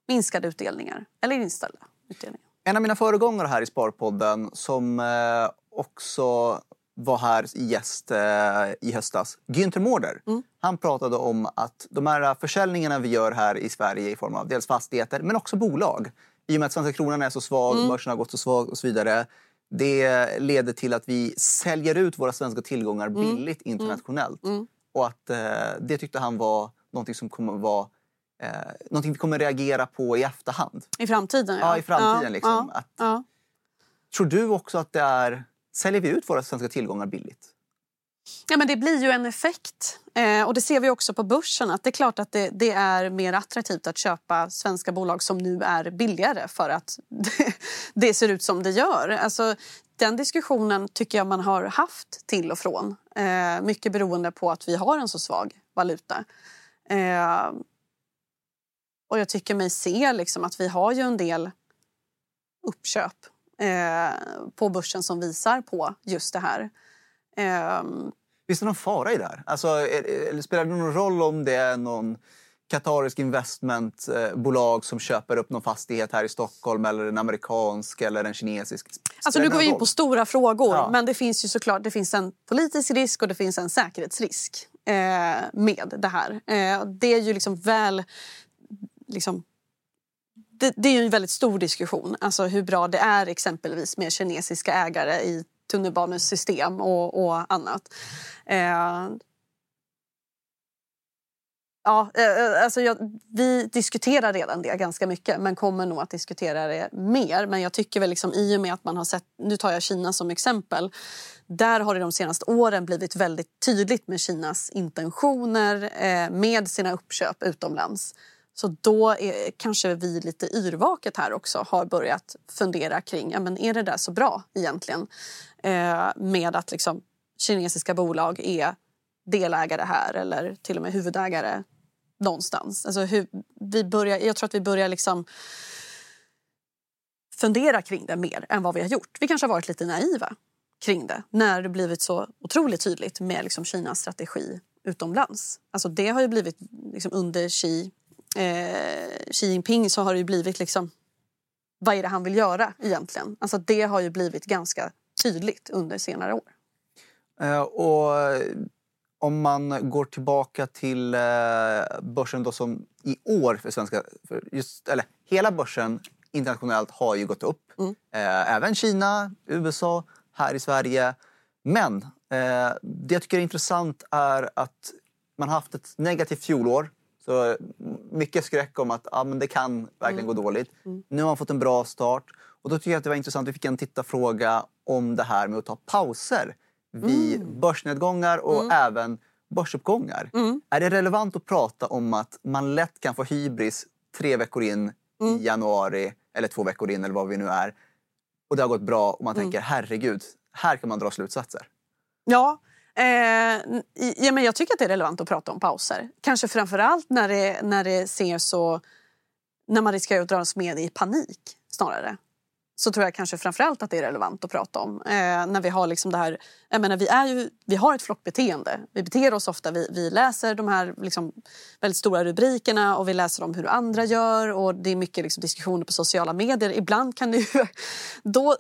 minskade utdelningar eller inställda utdelningar.
En av mina föregångare här i Sparpodden som eh, också var här gäst eh, i höstas, Günther Mårder.
Mm.
Han pratade om att de här försäljningarna vi gör här i Sverige i form av dels fastigheter men också bolag. I och med att svenska kronan är så svag,
Mm.
börsen har gått så svag och så vidare. Det leder till att vi säljer ut våra svenska tillgångar billigt internationellt.
Mm.
Och att eh, det tyckte han var någonting som kommer vara eh, någonting vi kommer reagera på i efterhand.
I framtiden, ja.
Ja, i framtiden.
Ja,
liksom.
ja,
Att. Tror du också att det är... Säljer vi ut våra svenska tillgångar billigt?
Ja, men det blir ju en effekt. Eh, och det ser vi också på börsen. att Det är klart att det, det är mer attraktivt att köpa svenska bolag som nu är billigare för att det, det ser ut som det gör. Alltså, den diskussionen tycker jag man har haft till och från. Eh, mycket beroende på att vi har en så svag valuta. Eh, och jag tycker mig se liksom att vi har ju en del uppköp eh, på börsen som visar på just det här. Eh,
Finns det någon fara i det här? Alltså, eller spelar det någon roll om det är någon katarisk investmentbolag som köper upp någon fastighet här i Stockholm eller en amerikansk eller en kinesisk?
Alltså nu går vi in på stora frågor, ja. men det finns ju såklart det finns en politisk risk och det finns en säkerhetsrisk eh, med det här. Eh, det är ju liksom väl... Liksom, det, det, är ju en väldigt stor diskussion, alltså hur bra det är exempelvis med kinesiska ägare i tunnelbanesystem och, och annat. Eh, Ja, eh, eh, alltså jag, vi diskuterar redan det ganska mycket men kommer nog att diskutera det mer. Men jag tycker väl liksom, i och med att man har sett, nu tar jag Kina som exempel, där har det de senaste åren blivit väldigt tydligt med Kinas intentioner eh, med sina uppköp utomlands. Så då är, kanske vi lite yrvaket här också har börjat fundera kring, ja men är det där så bra egentligen? Eh, med att liksom kinesiska bolag är delägare här eller till och med huvudägare någonstans. Alltså hur, vi börjar, jag tror att vi börjar liksom fundera kring det mer än vad vi har gjort. Vi kanske har varit lite naiva kring det när det blivit så otroligt tydligt med liksom Kinas strategi utomlands. Alltså det har ju blivit liksom under Xi, eh, Xi Jinping så har det ju blivit liksom vad är det han vill göra egentligen? Alltså det har ju blivit ganska tydligt under senare år.
Uh, och om man går tillbaka till eh, börsen då som i år för svenska... För just, eller hela börsen internationellt har ju gått upp. Mm. Eh, även Kina, USA, här i Sverige. Men eh, det jag tycker är intressant är att man haft ett negativt fjolår. Så mycket skräck om att ah, men det kan verkligen mm. gå dåligt. Mm. Nu har man fått en bra start. Och då tycker jag att det var intressant, vi fick en tittarfråga om det här med att ta pauser vid mm. börsnedgångar och mm. även börsuppgångar. Mm. Är det relevant att prata om att man lätt kan få hybris tre veckor in mm. i januari eller två veckor in eller vad vi nu är och det har gått bra och man mm. tänker herregud, här kan man dra slutsatser?
Ja, eh, ja men jag tycker att det är relevant att prata om pauser. Kanske framförallt när det, när det ser så... När man riskerar att dras med i panik snarare så tror jag kanske framförallt att det är relevant att prata om. Eh, när vi har liksom det här, jag menar, vi, är ju, vi har ett flockbeteende. Vi beter oss ofta, vi, vi läser de här liksom väldigt stora rubrikerna och vi läser om hur andra gör och det är mycket liksom diskussioner på sociala medier. Ibland kan det ju, då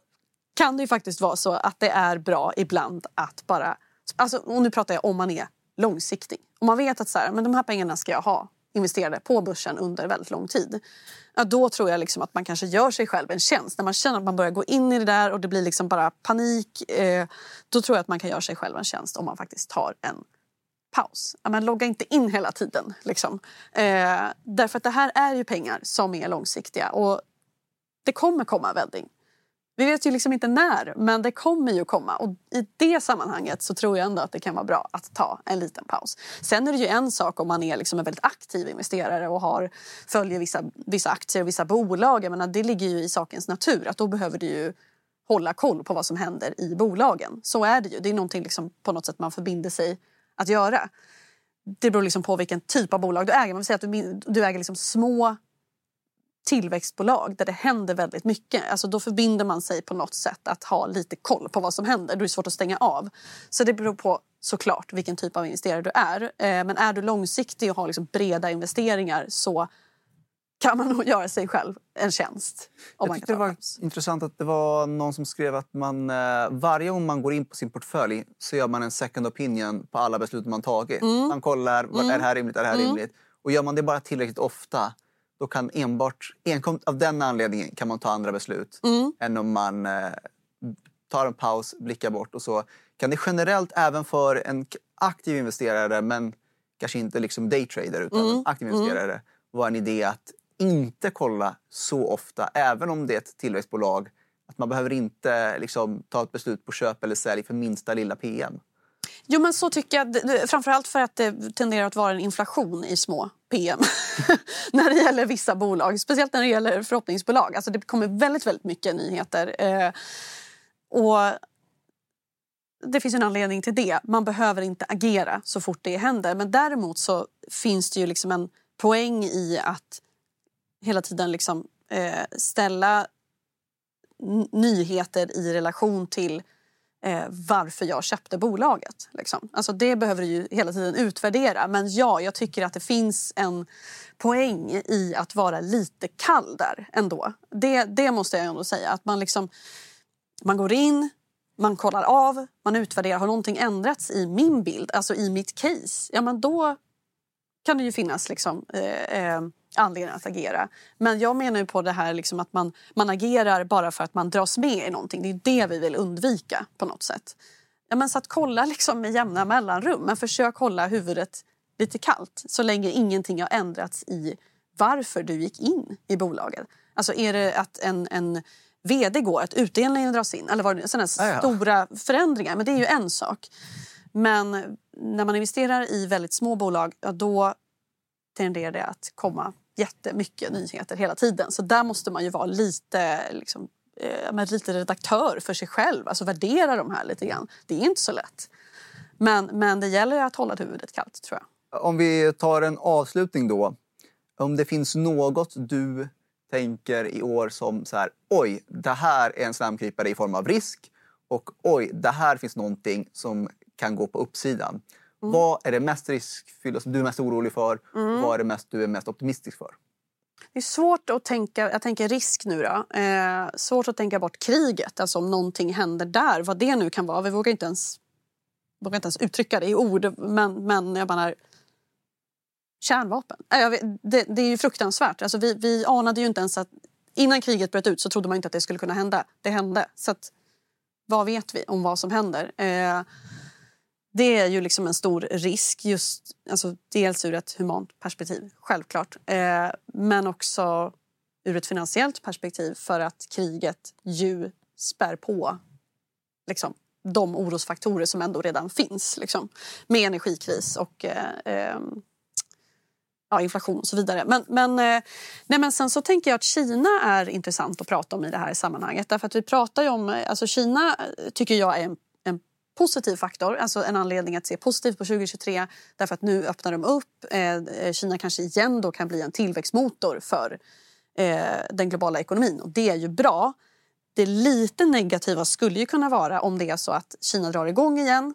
kan det ju faktiskt vara så att det är bra ibland att bara, alltså, och nu pratar jag om man är långsiktig. Om man vet att så här, men de här pengarna ska jag ha investerade på börsen under väldigt lång tid. Ja, då tror jag liksom att man kanske gör sig själv en tjänst. När man känner att man börjar gå in i det där och det blir liksom bara panik. Eh, då tror jag att man kan göra sig själv en tjänst om man faktiskt tar en paus. Ja, men logga inte in hela tiden. Liksom. Eh, därför att det här är ju pengar som är långsiktiga och det kommer komma vändning. Vi vet ju liksom inte när, men det kommer ju komma. Och i det sammanhanget så tror jag ändå att det kan vara bra att ta en liten paus. Sen är det ju en sak om man är liksom en väldigt aktiv investerare och har, följer vissa, vissa aktier och vissa bolag. Jag menar, det ligger ju i sakens natur att då behöver du ju hålla koll på vad som händer i bolagen. Så är det ju. Det är någonting liksom på något sätt man förbinder sig att göra. Det beror liksom på vilken typ av bolag du äger. Man vill säga att du, du äger liksom små tillväxtbolag där det händer väldigt mycket. Alltså då förbinder man sig på något sätt att ha lite koll på vad som händer. Då är det svårt att stänga av. Så det beror på såklart vilken typ av investerare du är. Eh, men är du långsiktig och har liksom breda investeringar så kan man nog göra sig själv en tjänst.
Om jag tyckte det var intressant att det var någon som skrev att man eh, varje gång man går in på sin portfölj så gör man en second opinion på alla beslut man tagit. Mm. Man kollar, mm. är det här rimligt, är det här mm. rimligt? Och gör man det bara tillräckligt ofta då kan enbart, enkom av den anledningen kan man ta andra beslut mm. än om man eh, tar en paus, blickar bort och så. Kan det generellt även för en aktiv investerare, men kanske inte liksom daytrader utan mm. aktiv mm. investerare, mm. vara en idé att inte kolla så ofta, även om det är ett tillväxtbolag. Att man behöver inte liksom, ta ett beslut på köp eller sälj för minsta lilla PM.
Jo men så tycker jag, framförallt för att det tenderar att vara en inflation i små PM när det gäller vissa bolag. Speciellt när det gäller förhoppningsbolag. Alltså det kommer väldigt, väldigt mycket nyheter. Eh, och det finns en anledning till det. Man behöver inte agera så fort det händer. Men däremot så finns det ju liksom en poäng i att hela tiden liksom, eh, ställa nyheter i relation till eh, varför jag köpte bolaget. Liksom. Alltså det behöver du ju hela tiden utvärdera. Men ja, jag tycker att det finns en poäng i att vara lite kall där ändå. Det, det måste jag ändå säga. Att man, liksom, man går in, man kollar av, man utvärderar. Har någonting ändrats i min bild, alltså i mitt case? Ja, men då kan det ju finnas liksom, eh, eh, anledning att agera. Men jag menar ju på det här liksom att man, man agerar bara för att man dras med i någonting. Det är det vi vill undvika på något sätt. Ja, men så att kolla liksom med jämna mellanrum, men försök hålla huvudet lite kallt så länge ingenting har ändrats i varför du gick in i bolaget. Alltså är det att en, en vd går, att utdelningen dras in eller var sådana ja, ja. stora förändringar, men det är ju en sak. Men när man investerar i väldigt små bolag, ja, då tenderar det att komma jättemycket nyheter hela tiden. Så där måste man ju vara lite, liksom, eh, lite redaktör för sig själv. Alltså värdera de här lite grann. Det är inte så lätt. Men, men det gäller att hålla huvudet kallt tror jag.
Om vi tar en avslutning då. Om det finns något du tänker i år som så här, oj, det här är en slamkrypare i form av risk och oj, det här finns någonting som kan gå på uppsidan. Mm. Vad är det mest riskfyllda som du är mest orolig för? Mm. Vad är det mest du är mest optimistisk för?
Det är svårt att tänka, jag tänker risk nu då. Eh, svårt att tänka bort kriget, alltså om någonting händer där, vad det nu kan vara. Vi vågar inte ens, vågar inte ens uttrycka det i ord, men, men jag menar kärnvapen. Äh, vet, det, det, är ju fruktansvärt. Alltså vi, vi anade ju inte ens att innan kriget bröt ut så trodde man inte att det skulle kunna hända. Det hände. Så att, vad vet vi om vad som händer? Eh, det är ju liksom en stor risk, just, alltså dels ur ett humant perspektiv, självklart. Eh, men också ur ett finansiellt perspektiv för att kriget ju spär på liksom, de orosfaktorer som ändå redan finns. Liksom, med energikris och eh, eh, ja, inflation och så vidare. Men, men, eh, nej, men sen så tänker jag att Kina är intressant att prata om i det här sammanhanget. Därför att vi pratar ju om, alltså Kina tycker jag är en positiv faktor, alltså en anledning att se positivt på 2023 därför att nu öppnar de upp. Eh, eh, Kina kanske igen då kan bli en tillväxtmotor för eh, den globala ekonomin och det är ju bra. Det lite negativa skulle ju kunna vara om det är så att Kina drar igång igen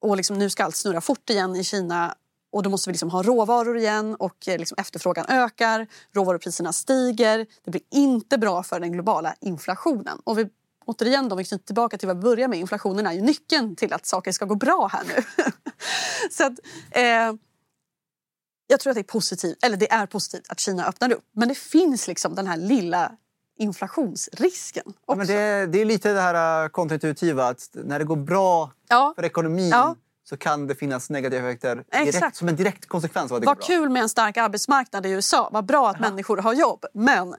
och liksom nu ska allt snurra fort igen i Kina och då måste vi liksom ha råvaror igen och eh, liksom efterfrågan ökar, råvarupriserna stiger. Det blir inte bra för den globala inflationen. Och vi återigen, då, vi tillbaka till vad vi började med, inflationen är ju nyckeln till att saker ska gå bra här nu. så att, eh, jag tror att det är positivt, eller det är positivt att Kina öppnar upp. Men det finns liksom den här lilla inflationsrisken.
Ja, men det, det, är lite det här äh, kontraintuitiva att när det går bra ja. för ekonomin ja. så kan det finnas negativa effekter direkt, som en direkt konsekvens av att det
Vad
går bra.
kul med en stark arbetsmarknad i USA. Vad bra att Aha. människor har jobb. Men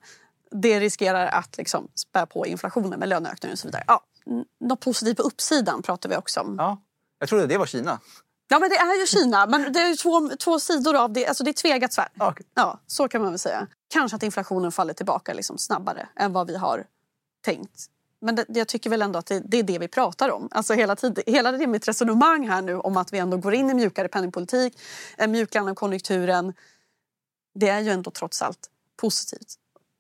det riskerar att liksom spä på inflationen med löneökningar och så vidare. Ja, något positivt på uppsidan pratar vi också om.
Ja, jag trodde det var Kina.
Ja, men det är ju Kina. Men det är två, två sidor av det. Alltså det är tvegat svärd. Okay. Ja, så kan man väl säga. Kanske att inflationen faller tillbaka liksom snabbare än vad vi har tänkt. Men det, jag tycker väl ändå att det, det, är det vi pratar om. Alltså hela, tiden, hela det mitt resonemang här nu om att vi ändå går in i mjukare penningpolitik, en mjukare av konjunkturen. Det är ju ändå trots allt positivt.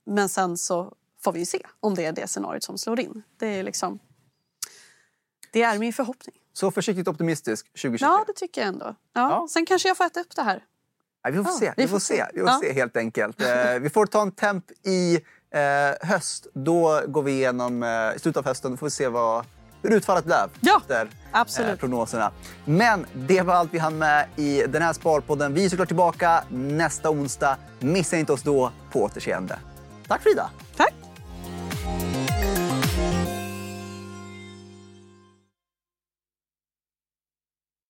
Men sen så får vi se om det är det scenariot som slår in. Det är liksom... Det är min förhoppning.
Så försiktigt optimistisk 2023?
Ja, det tycker jag ändå. Ja. ja. Sen kanske jag får äta upp det här.
Nej, vi får ja, se. Vi, vi får, se. se. Vi får ja. se helt enkelt. Eh, vi får ta en temp i eh, höst. Då går vi igenom, eh, i slutet av hösten, då får vi se vad, hur utfallet blev
ja, efter absolut. Eh,
prognoserna. Men det var allt vi hann med i den här Sparpodden. Vi är såklart tillbaka nästa onsdag. Missa inte oss då. På återseende. Tack Frida!
Tack!